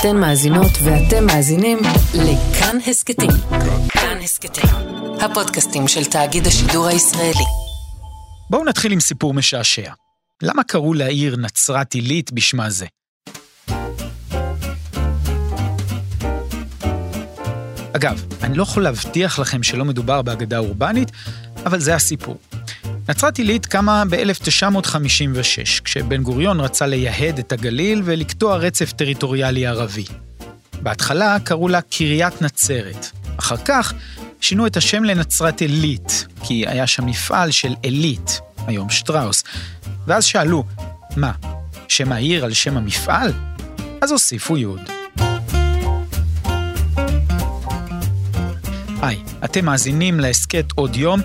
אתן מאזינות ואתם מאזינים לכאן הסכתים. כאן הסכתים, הפודקאסטים של תאגיד השידור הישראלי. בואו נתחיל עם סיפור משעשע. למה קראו לעיר נצרת עילית בשמה זה? אגב, אני לא יכול להבטיח לכם שלא מדובר באגדה אורבנית, אבל זה הסיפור. נצרת עילית קמה ב-1956, כשבן גוריון רצה לייהד את הגליל ולקטוע רצף טריטוריאלי ערבי. בהתחלה קראו לה קריית נצרת. אחר כך שינו את השם לנצרת עילית, כי היה שם מפעל של עילית, היום שטראוס. ואז שאלו, מה, שם העיר על שם המפעל? אז הוסיפו יוד. היי, אתם מאזינים להסכת עוד יום,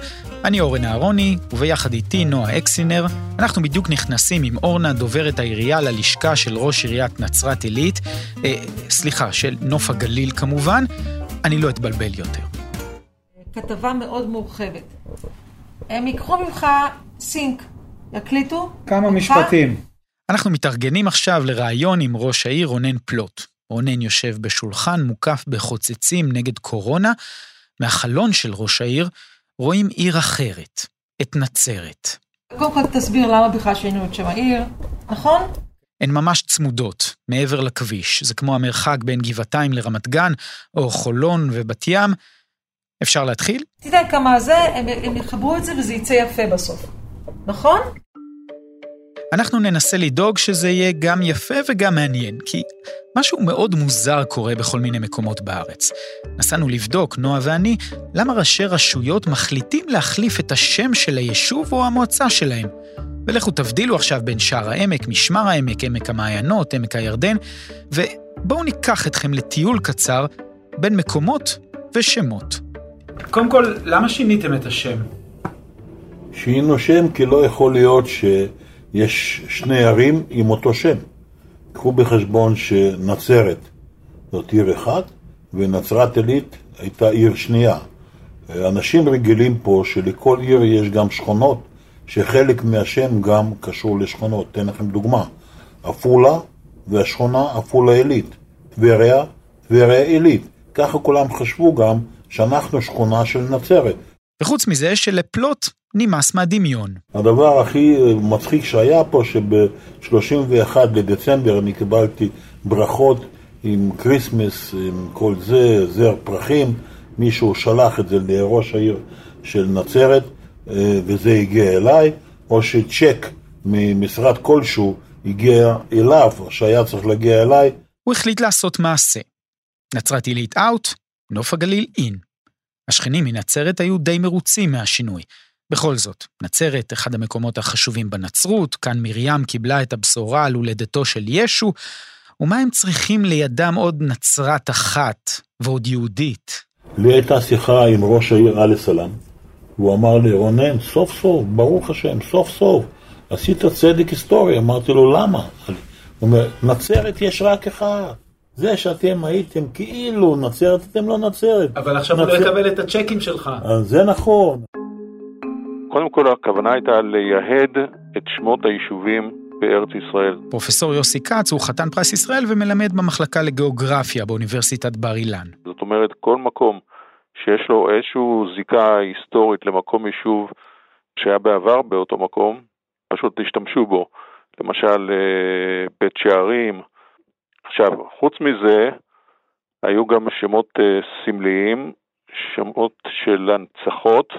אני אורן אהרוני, וביחד איתי נועה אקסינר. אנחנו בדיוק נכנסים עם אורנה, דוברת העירייה, ללשכה של ראש עיריית נצרת עילית, אה, סליחה, של נוף הגליל כמובן. אני לא אתבלבל יותר. כתבה מאוד מורחבת. הם ייקחו ממך סינק, יקליטו. כמה אותך. משפטים. אנחנו מתארגנים עכשיו לראיון עם ראש העיר רונן פלוט. רונן יושב בשולחן מוקף בחוצצים נגד קורונה. מהחלון של ראש העיר רואים עיר אחרת, את נצרת. קודם כל תסביר למה בכלל שינו את שם העיר, נכון? הן ממש צמודות, מעבר לכביש. זה כמו המרחק בין גבעתיים לרמת גן, או חולון ובת ים. אפשר להתחיל? תדע כמה זה, הם, הם יחברו את זה וזה יצא יפה בסוף. נכון? אנחנו ננסה לדאוג שזה יהיה גם יפה וגם מעניין, כי משהו מאוד מוזר קורה בכל מיני מקומות בארץ. נסענו לבדוק, נועה ואני, למה ראשי רשויות מחליטים להחליף את השם של היישוב או המועצה שלהם. ולכו תבדילו עכשיו בין שער העמק, משמר העמק, עמק המעיינות, עמק הירדן, ובואו ניקח אתכם לטיול קצר בין מקומות ושמות. קודם כל, למה שיניתם את השם? שינו שם כי לא יכול להיות שיש שני ערים עם אותו שם. קחו בחשבון שנצרת זאת עיר אחת, ונצרת עילית הייתה עיר שנייה. אנשים רגילים פה שלכל עיר יש גם שכונות, שחלק מהשם גם קשור לשכונות. אתן לכם דוגמה, עפולה והשכונה עפולה עילית, טבריה, טבריה עילית. ככה כולם חשבו גם שאנחנו שכונה של נצרת. וחוץ מזה שלפלוט נמאס מהדמיון. הדבר הכי מצחיק שהיה פה, שב-31 לדצמבר אני קיבלתי ברכות עם כריסמס, עם כל זה, זר פרחים, מישהו שלח את זה לראש העיר של נצרת, אה, וזה הגיע אליי, או שצ'ק ממשרד כלשהו הגיע אליו, שהיה צריך להגיע אליי. הוא החליט לעשות מעשה. נצרת עילית out, נוף הגליל in. השכנים מנצרת היו די מרוצים מהשינוי. בכל זאת, נצרת, אחד המקומות החשובים בנצרות, כאן מרים קיבלה את הבשורה על הולדתו של ישו, ומה הם צריכים לידם עוד נצרת אחת, ועוד יהודית? לי הייתה שיחה עם ראש העיר עלי סלאם, והוא אמר לי, רונן, סוף סוף, ברוך השם, סוף סוף, עשית צדק היסטורי. אמרתי לו, למה? הוא אומר, נצרת יש רק אחד. זה שאתם הייתם כאילו נצרת, אתם לא נצרת. אבל עכשיו הוא לא נצרת- יקבל את הצ'קים שלך. אז זה נכון. קודם כל הכוונה הייתה לייהד את שמות היישובים בארץ ישראל. פרופסור יוסי כץ הוא חתן פרס ישראל ומלמד במחלקה לגיאוגרפיה באוניברסיטת בר אילן. זאת אומרת, כל מקום שיש לו איזושהי זיקה היסטורית למקום יישוב שהיה בעבר באותו מקום, פשוט תשתמשו בו. למשל, אה, בית שערים. עכשיו, חוץ מזה, היו גם שמות אה, סמליים, שמות של הנצחות,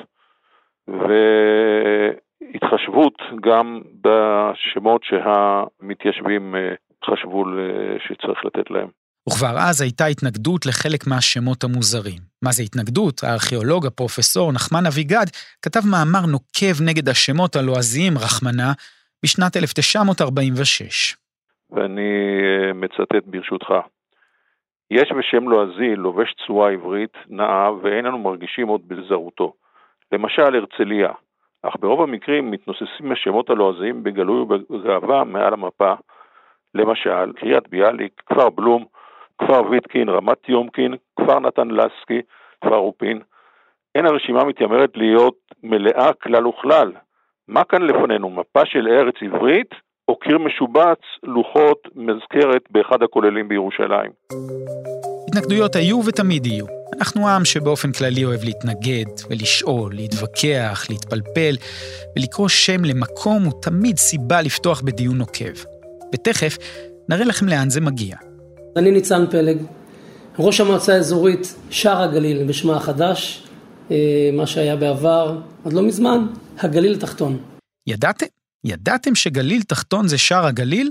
והתחשבות גם בשמות שהמתיישבים אה, חשבו ל- שצריך לתת להם. וכבר אז הייתה התנגדות לחלק מהשמות המוזרים. מה זה התנגדות? הארכיאולוג, הפרופסור נחמן אביגד, כתב מאמר נוקב נגד השמות הלועזיים, רחמנא, בשנת 1946. ואני אה, מצטט ברשותך. יש בשם לועזי לובש צורה עברית נאה ואין אנו מרגישים עוד בזרותו. למשל הרצליה, אך ברוב המקרים מתנוססים השמות הלועזיים בגלוי ובגאווה מעל המפה. למשל, קריית ביאליק, כפר בלום, כפר ויטקין, רמת יומקין, כפר נתן לסקי, כפר רופין. אין הרשימה מתיימרת להיות מלאה כלל וכלל. מה כאן לפנינו? מפה של ארץ עברית או קיר משובץ, לוחות, מזכרת באחד הכוללים בירושלים. התנגדויות היו ותמיד יהיו. אנחנו עם שבאופן כללי אוהב להתנגד ולשאול, להתווכח, להתפלפל, ולקרוא שם למקום הוא תמיד סיבה לפתוח בדיון נוקב. ותכף נראה לכם לאן זה מגיע. אני ניצן פלג, ראש המועצה האזורית שער הגליל בשמה החדש, אה, מה שהיה בעבר, עד לא מזמן, הגליל התחתון. ידעתם? ידעתם שגליל תחתון זה שער הגליל?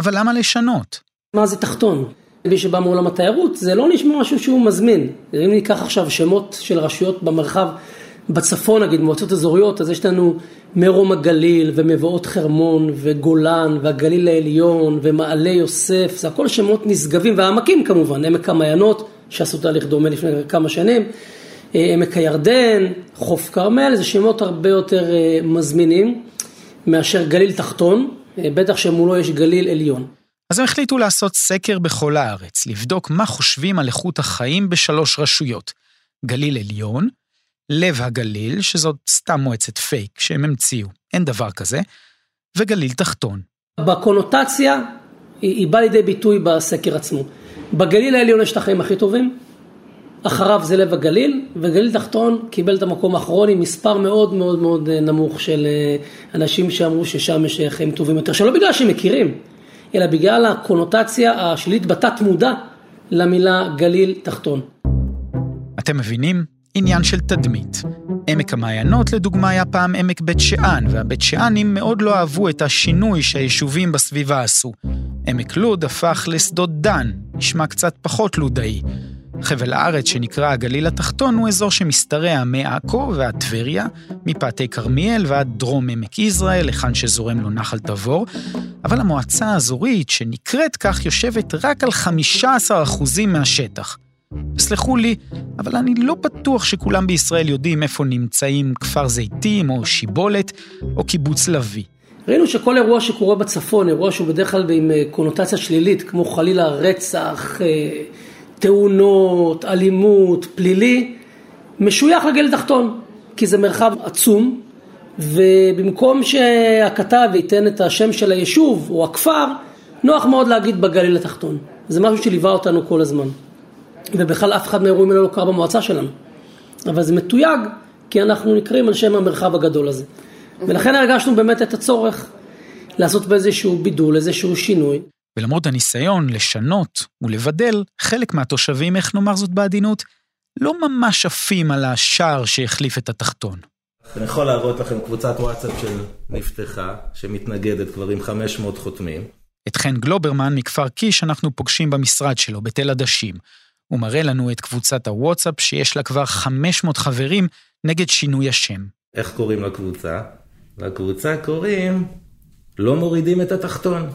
אבל למה לשנות? מה זה תחתון? מי שבא מעולם התיירות, זה לא נשמע משהו שהוא מזמין. אם ניקח עכשיו שמות של רשויות במרחב, בצפון נגיד, מועצות אזוריות, אז יש לנו מרום הגליל ומבואות חרמון וגולן והגליל העליון ומעלה יוסף, זה הכל שמות נשגבים, והעמקים כמובן, עמק המעיינות, שעשו תהליך דומה לפני כמה שנים, אה, עמק הירדן, חוף כרמל, זה שמות הרבה יותר אה, מזמינים מאשר גליל תחתון, אה, בטח שמולו יש גליל עליון. אז הם החליטו לעשות סקר בכל הארץ, לבדוק מה חושבים על איכות החיים בשלוש רשויות. גליל עליון, לב הגליל, שזאת סתם מועצת פייק שהם המציאו, אין דבר כזה, וגליל תחתון. בקונוטציה היא, היא באה לידי ביטוי בסקר עצמו. בגליל העליון יש את החיים הכי טובים, אחריו זה לב הגליל, וגליל תחתון קיבל את המקום האחרון עם מספר מאוד מאוד מאוד אה, נמוך של אה, אנשים שאמרו ששם יש חיים טובים יותר, שלא בגלל שהם מכירים, אלא בגלל הקונוטציה השלילית בתת מודע למילה גליל תחתון. אתם מבינים? עניין של תדמית. עמק המעיינות לדוגמה היה פעם עמק בית שאן, והבית שאנים מאוד לא אהבו את השינוי שהיישובים בסביבה עשו. עמק לוד הפך לשדות דן, נשמע קצת פחות לודאי. חבל הארץ שנקרא הגליל התחתון הוא אזור שמשתרע מעכו ועד טבריה, מפאתי כרמיאל ועד דרום עמק יזרעאל, היכן שזורם לו נחל תבור, אבל המועצה האזורית שנקראת כך יושבת רק על 15% מהשטח. סלחו לי, אבל אני לא בטוח שכולם בישראל יודעים איפה נמצאים כפר זיתים או שיבולת או קיבוץ לביא. ראינו שכל אירוע שקורה בצפון, אירוע שהוא בדרך כלל עם אה, קונוטציה שלילית, כמו חלילה רצח, אה, תאונות, אלימות, פלילי, משוייך לגל תחתון, כי זה מרחב עצום, ובמקום שהכתב ייתן את השם של היישוב או הכפר, נוח מאוד להגיד בגליל התחתון. זה משהו שליווה אותנו כל הזמן. ובכלל אף אחד מהאירועים האלה לא קרה במועצה שלנו. אבל זה מתויג, כי אנחנו נקראים על שם המרחב הגדול הזה. ולכן הרגשנו באמת את הצורך לעשות באיזשהו בידול, איזשהו שינוי. ולמרות הניסיון לשנות ולבדל, חלק מהתושבים, איך נאמר זאת בעדינות, לא ממש עפים על השער שהחליף את התחתון. אני יכול להראות לכם קבוצת וואטסאפ שנפתחה, שמתנגדת כבר עם 500 חותמים. את חן גלוברמן מכפר קיש אנחנו פוגשים במשרד שלו, בתל עדשים. הוא מראה לנו את קבוצת הוואטסאפ שיש לה כבר 500 חברים נגד שינוי השם. איך קוראים לקבוצה? לקבוצה קוראים לא מורידים את התחתון.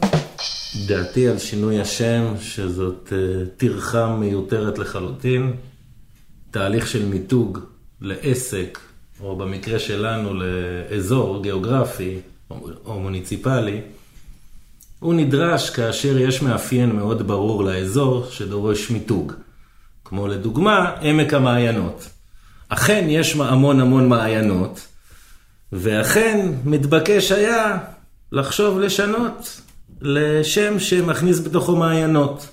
דעתי על שינוי השם, שזאת uh, טרחה מיותרת לחלוטין, תהליך של מיתוג לעסק, או במקרה שלנו לאזור גיאוגרפי או, או מוניציפלי, הוא נדרש כאשר יש מאפיין מאוד ברור לאזור שדורש מיתוג. כמו לדוגמה עמק המעיינות. אכן יש המון המון מעיינות, ואכן מתבקש היה לחשוב לשנות לשם שמכניס בתוכו מעיינות.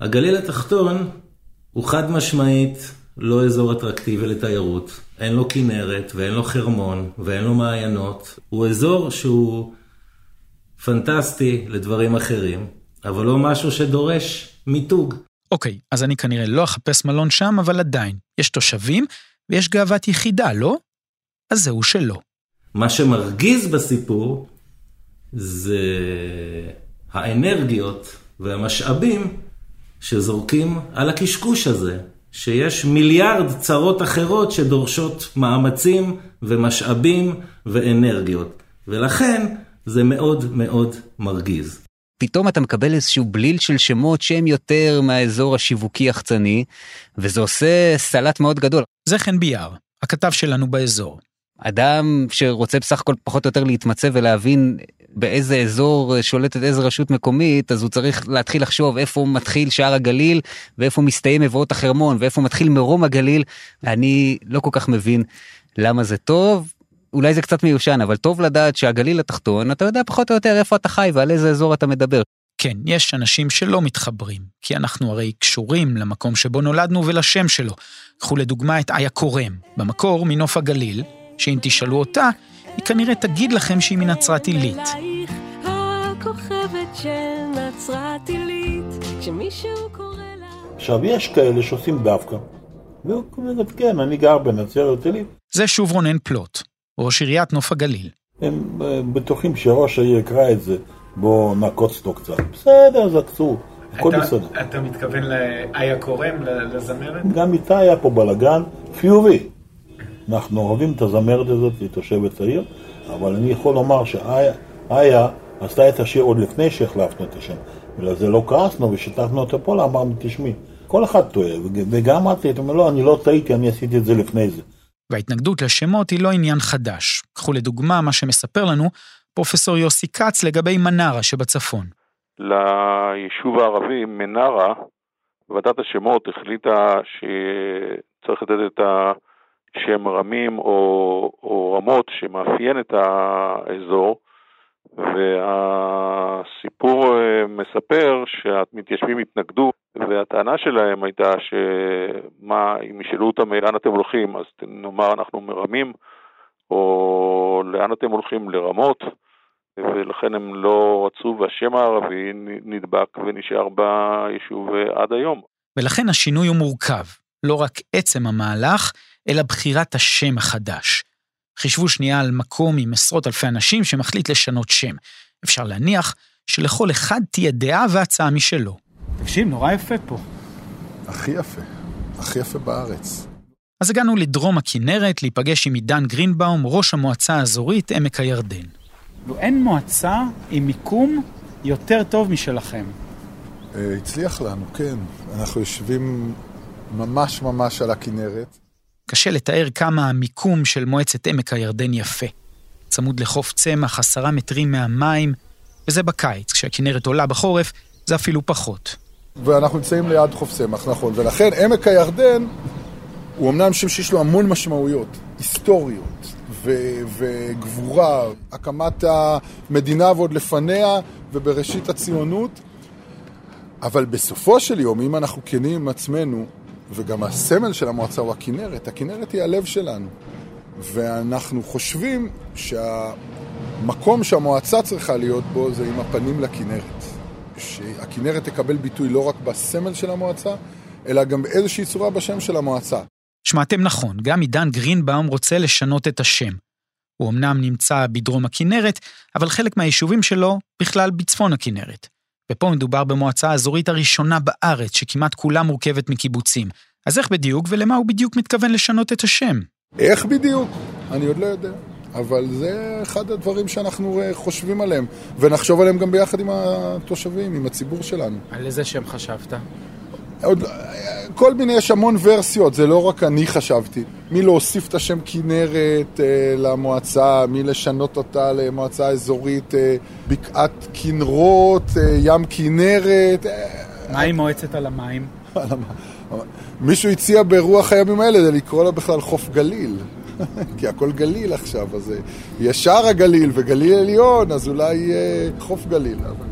הגליל התחתון הוא חד משמעית לא אזור אטרקטיבי לתיירות. אין לו כנרת ואין לו חרמון ואין לו מעיינות. הוא אזור שהוא פנטסטי לדברים אחרים, אבל לא משהו שדורש מיתוג. אוקיי, אז אני כנראה לא אחפש מלון שם, אבל עדיין, יש תושבים ויש גאוות יחידה, לא? אז זהו שלא. מה שמרגיז בסיפור זה האנרגיות והמשאבים שזורקים על הקשקוש הזה, שיש מיליארד צרות אחרות שדורשות מאמצים ומשאבים ואנרגיות. ולכן זה מאוד מאוד מרגיז. פתאום אתה מקבל איזשהו בליל של שמות שהם יותר מהאזור השיווקי יחצני, וזה עושה סלט מאוד גדול. זה חן ביאר, הכתב שלנו באזור. אדם שרוצה בסך הכל פחות או יותר להתמצא ולהבין באיזה אזור שולטת איזה רשות מקומית, אז הוא צריך להתחיל לחשוב איפה מתחיל שער הגליל, ואיפה מסתיים מבואות החרמון, ואיפה מתחיל מרום הגליל. אני לא כל כך מבין למה זה טוב, אולי זה קצת מיושן, אבל טוב לדעת שהגליל התחתון, אתה יודע פחות או יותר איפה אתה חי ועל איזה אזור אתה מדבר. כן, יש אנשים שלא מתחברים, כי אנחנו הרי קשורים למקום שבו נולדנו ולשם שלו. קחו לדוגמה את איה קורם, במקור מנוף הגליל, שאם תשאלו אותה, היא כנראה תגיד לכם שהיא מנצרת עילית. עכשיו, יש כאלה שעושים דווקא. וכן, אני גר בנצרת עילית. זה שוב רונן פלוט, ראש עיריית נוף הגליל. הם בטוחים שראש העיר יקרא את זה, בואו נעקוץ אותו קצת. בסדר, זקצו, הכל אתה- בסדר. אתה מתכוון לאיה קורם, לזמרת? גם איתה היה פה בלאגן חיובי. אנחנו אוהבים את הזמרת הזאת, היא תושבת העיר, אבל אני יכול לומר שאיה עשתה את השיר עוד לפני שהחלפנו את השם. בגלל זה לא כעסנו ושיתפנו אותה פה, אמרנו, תשמעי, כל אחד טועה, וג- וגם את, אתה אומר, לא, אני לא טעיתי, אני עשיתי את זה לפני זה. וההתנגדות לשמות היא לא עניין חדש. קחו לדוגמה מה שמספר לנו פרופסור יוסי כץ לגבי מנרה שבצפון. ליישוב הערבי מנרה, ועדת השמות החליטה שצריך לתת את השם רמים או, או רמות שמאפיין את האזור, והסיפור אה, מספר שהמתיישבים התנגדו, והטענה שלהם הייתה שמה, אם ישאלו אותם לאן אתם הולכים, אז נאמר אנחנו מרמים, או לאן אתם הולכים? לרמות, ולכן הם לא רצו, והשם הערבי נדבק ונשאר ביישוב אה, עד היום. ולכן השינוי הוא מורכב, לא רק עצם המהלך, אלא בחירת השם החדש. חישבו שנייה על מקום עם עשרות אלפי אנשים שמחליט לשנות שם. אפשר להניח שלכל אחד תהיה דעה והצעה משלו. תקשיב, נורא יפה פה. הכי יפה, הכי יפה בארץ. אז הגענו לדרום הכנרת להיפגש עם עידן גרינבאום, ראש המועצה האזורית עמק הירדן. אין מועצה עם מיקום יותר טוב משלכם. אה, הצליח לנו, כן. אנחנו יושבים ממש ממש על הכנרת. קשה לתאר כמה המיקום של מועצת עמק הירדן יפה. צמוד לחוף צמח, עשרה מטרים מהמים, וזה בקיץ, כשהכנרת עולה בחורף, זה אפילו פחות. ואנחנו נמצאים ליד חוף צמח, נכון. ולכן עמק הירדן הוא אמנם שם שיש לו המון משמעויות, היסטוריות ו- וגבורה, הקמת המדינה ועוד לפניה ובראשית הציונות, אבל בסופו של יום, אם אנחנו כנים עם עצמנו, וגם הסמל של המועצה הוא הכנרת, הכנרת היא הלב שלנו. ואנחנו חושבים שהמקום שהמועצה צריכה להיות בו זה עם הפנים לכנרת. שהכנרת תקבל ביטוי לא רק בסמל של המועצה, אלא גם באיזושהי צורה בשם של המועצה. שמעתם נכון, גם עידן גרינבאום רוצה לשנות את השם. הוא אמנם נמצא בדרום הכנרת, אבל חלק מהיישובים שלו בכלל בצפון הכנרת. ופה מדובר במועצה האזורית הראשונה בארץ, שכמעט כולה מורכבת מקיבוצים. אז איך בדיוק ולמה הוא בדיוק מתכוון לשנות את השם? איך בדיוק? אני עוד לא יודע. אבל זה אחד הדברים שאנחנו אה, חושבים עליהם, ונחשוב עליהם גם ביחד עם התושבים, עם הציבור שלנו. על איזה שם חשבת? עוד, כל מיני, יש המון ורסיות, זה לא רק אני חשבתי. מי להוסיף את השם כנרת אה, למועצה, מי לשנות אותה למועצה אזורית אה, בקעת כנרות, אה, ים כנרת. אה, מה עם מועצת על המים? מישהו הציע ברוח הימים האלה זה לקרוא לה בכלל חוף גליל. כי הכל גליל עכשיו, אז אה, יש שער הגליל וגליל עליון, אז אולי יהיה חוף גליל. אבל...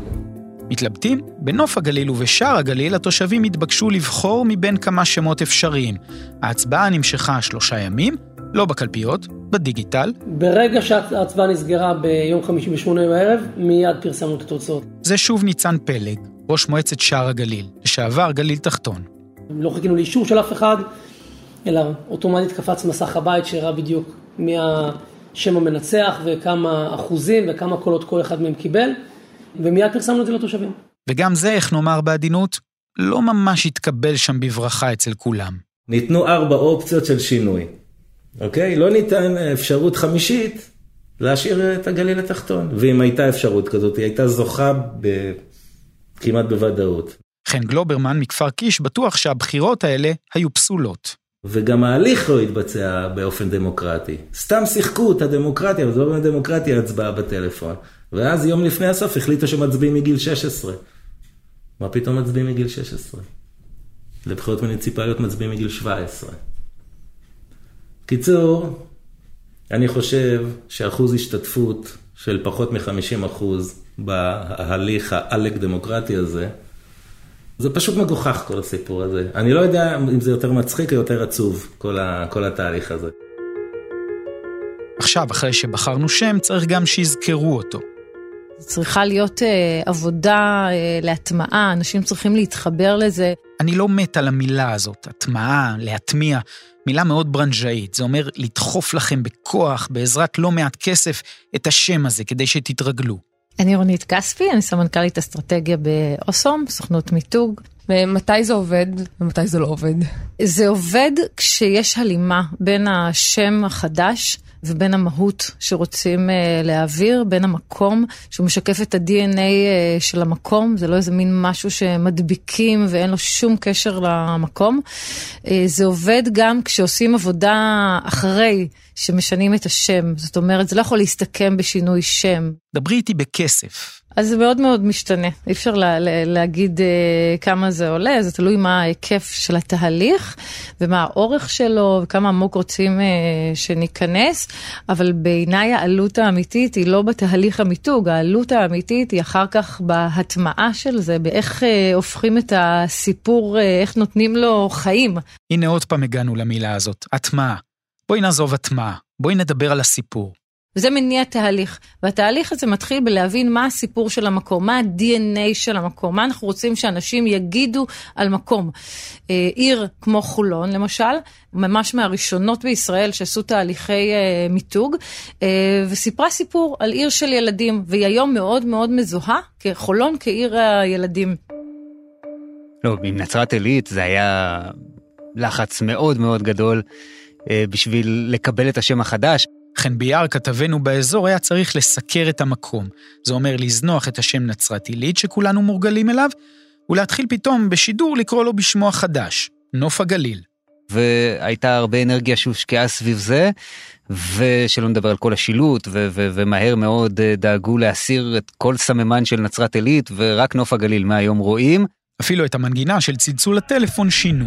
מתלבטים? בנוף הגליל ובשער הגליל התושבים התבקשו לבחור מבין כמה שמות אפשריים. ההצבעה נמשכה שלושה ימים, לא בקלפיות, בדיגיטל. ברגע שההצבעה נסגרה ביום חמישי בשמונה בערב, מיד פרסמנו את התוצאות. זה שוב ניצן פלג, ראש מועצת שער הגליל, לשעבר גליל תחתון. לא חיכינו לאישור של אף אחד, אלא אוטומטית קפץ מסך הבית שהראה בדיוק מי השם המנצח וכמה אחוזים וכמה קולות כל אחד מהם קיבל, ומיד פרסמנו את זה לתושבים. וגם זה, איך נאמר בעדינות, לא ממש התקבל שם בברכה אצל כולם. ניתנו ארבע אופציות של שינוי, אוקיי? לא ניתן אפשרות חמישית להשאיר את הגליל התחתון. ואם הייתה אפשרות כזאת, היא הייתה זוכה ב... כמעט בוודאות. חן גלוברמן מכפר קיש בטוח שהבחירות האלה היו פסולות. וגם ההליך לא התבצע באופן דמוקרטי. סתם שיחקו את הדמוקרטיה, אבל זה לא באמת דמוקרטיה הצבעה בטלפון. ואז יום לפני הסוף החליטו שמצביעים מגיל 16. מה פתאום מצביעים מגיל 16? לבחירות מוניציפליות מצביעים מגיל 17. קיצור, אני חושב שאחוז השתתפות של פחות מ-50% בהליך העלק דמוקרטי הזה, זה פשוט מגוחך כל הסיפור הזה. אני לא יודע אם זה יותר מצחיק או יותר עצוב, כל, ה, כל התהליך הזה. עכשיו, אחרי שבחרנו שם, צריך גם שיזכרו אותו. צריכה להיות אה, עבודה אה, להטמעה, אנשים צריכים להתחבר לזה. אני לא מת על המילה הזאת, הטמעה, להטמיע, מילה מאוד ברנז'אית. זה אומר לדחוף לכם בכוח, בעזרת לא מעט כסף, את השם הזה, כדי שתתרגלו. אני רונית כספי, אני סמנכ"לית אסטרטגיה באוסום, סוכנות מיתוג. ומתי זה עובד ומתי זה לא עובד? זה עובד כשיש הלימה בין השם החדש ובין המהות שרוצים uh, להעביר, בין המקום, שהוא משקף את ה-DNA אה, של המקום, זה לא איזה מין משהו שמדביקים ואין לו שום קשר למקום. Uh, זה עובד גם כשעושים עבודה אחרי שמשנים את השם, זאת אומרת, זה לא יכול להסתכם בשינוי שם. דברי איתי בכסף. אז זה מאוד מאוד משתנה, אי אפשר לה, לה, להגיד uh, כמה זה עולה, זה תלוי מה ההיקף של התהליך ומה האורך שלו וכמה עמוק רוצים uh, שניכנס, אבל בעיניי העלות האמיתית היא לא בתהליך המיתוג, העלות האמיתית היא אחר כך בהטמעה של זה, באיך uh, הופכים את הסיפור, uh, איך נותנים לו חיים. הנה עוד פעם הגענו למילה הזאת, הטמעה. בואי נעזוב הטמעה, בואי נדבר על הסיפור. וזה מניע תהליך, והתהליך הזה מתחיל בלהבין מה הסיפור של המקום, מה ה-DNA של המקום, מה אנחנו רוצים שאנשים יגידו על מקום. אה, עיר כמו חולון למשל, ממש מהראשונות בישראל שעשו תהליכי אה, מיתוג, אה, וסיפרה סיפור על עיר של ילדים, והיא היום מאוד מאוד מזוהה כחולון כעיר הילדים. לא, עם נצרת עילית זה היה לחץ מאוד מאוד גדול בשביל לקבל את השם החדש. חן ביאר, כתבנו באזור, היה צריך לסקר את המקום. זה אומר לזנוח את השם נצרת עילית שכולנו מורגלים אליו, ולהתחיל פתאום בשידור לקרוא לו בשמו החדש, נוף הגליל. והייתה הרבה אנרגיה שהושקעה סביב זה, ושלא נדבר על כל השילוט, ו- ו- ומהר מאוד אה, דאגו להסיר את כל סממן של נצרת עילית, ורק נוף הגליל מהיום רואים. אפילו את המנגינה של צלצול הטלפון שינו.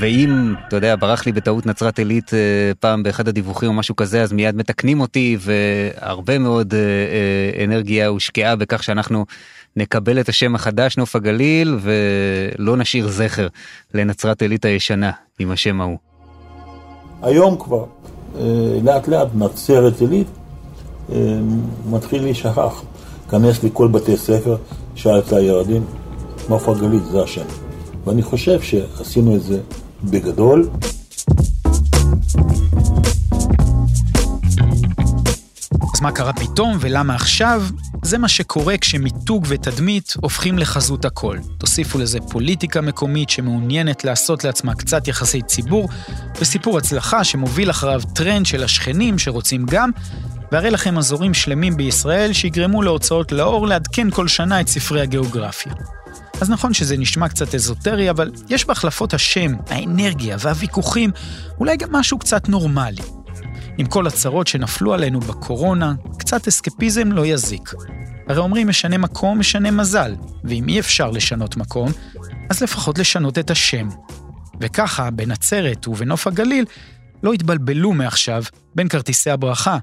ואם, אתה יודע, ברח לי בטעות נצרת עילית אה, פעם באחד הדיווחים או משהו כזה, אז מיד מתקנים אותי, והרבה מאוד אה, אה, אנרגיה הושקעה בכך שאנחנו נקבל את השם החדש, נוף הגליל, ולא נשאיר זכר לנצרת עילית הישנה עם השם ההוא. היום כבר, לאט לאט נצרת עילית מתחיל להישכח. כנס לכל בתי ספר, שאל את הילדים, נוף הגליל זה השם. ואני חושב שעשינו את זה בגדול. אז מה קרה פתאום ולמה עכשיו? זה מה שקורה כשמיתוג ותדמית הופכים לחזות הכל. תוסיפו לזה פוליטיקה מקומית שמעוניינת לעשות לעצמה קצת יחסי ציבור, וסיפור הצלחה שמוביל אחריו טרנד של השכנים שרוצים גם, והרי לכם אזורים שלמים בישראל שיגרמו להוצאות לאור לעדכן כל שנה את ספרי הגיאוגרפיה. אז נכון שזה נשמע קצת אזוטרי, אבל יש בהחלפות השם, האנרגיה והוויכוחים, אולי גם משהו קצת נורמלי. עם כל הצרות שנפלו עלינו בקורונה, קצת אסקפיזם לא יזיק. הרי אומרים משנה מקום, משנה מזל, ואם אי אפשר לשנות מקום, אז לפחות לשנות את השם. וככה, בנצרת ובנוף הגליל, לא יתבלבלו מעכשיו בין כרטיסי הברכה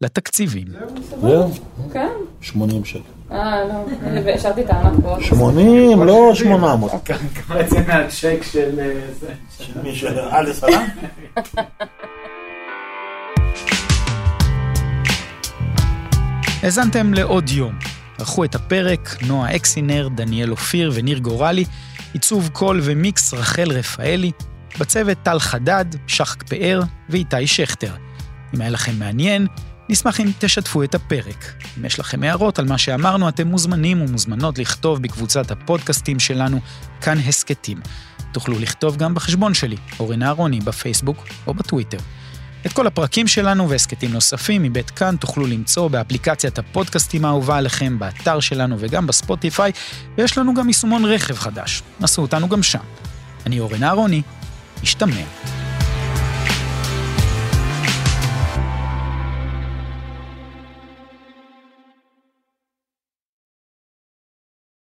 לתקציבים. זהו? כן. 80 שקל. אה, לא, השארתי את פה. 80, לא 800. כמה יצא מהצ'ק של אה, זה? של מי? של עלי סלאם? האזנתם לעוד יום. ערכו את הפרק נועה אקסינר, דניאל אופיר וניר גורלי, עיצוב קול ומיקס רחל רפאלי, בצוות טל חדד, שחק פאר ואיתי שכטר. אם היה לכם מעניין, נשמח אם תשתפו את הפרק. אם יש לכם הערות על מה שאמרנו, אתם מוזמנים ומוזמנות לכתוב בקבוצת הפודקאסטים שלנו, כאן הסכתים. תוכלו לכתוב גם בחשבון שלי, אורן אהרוני, בפייסבוק או בטוויטר. את כל הפרקים שלנו והסכתים נוספים מבית כאן תוכלו למצוא באפליקציית הפודקאסטים האהובה עליכם, באתר שלנו וגם בספוטיפיי, ויש לנו גם יישומון רכב חדש. נסו אותנו גם שם. אני אורן אהרוני, משתמע.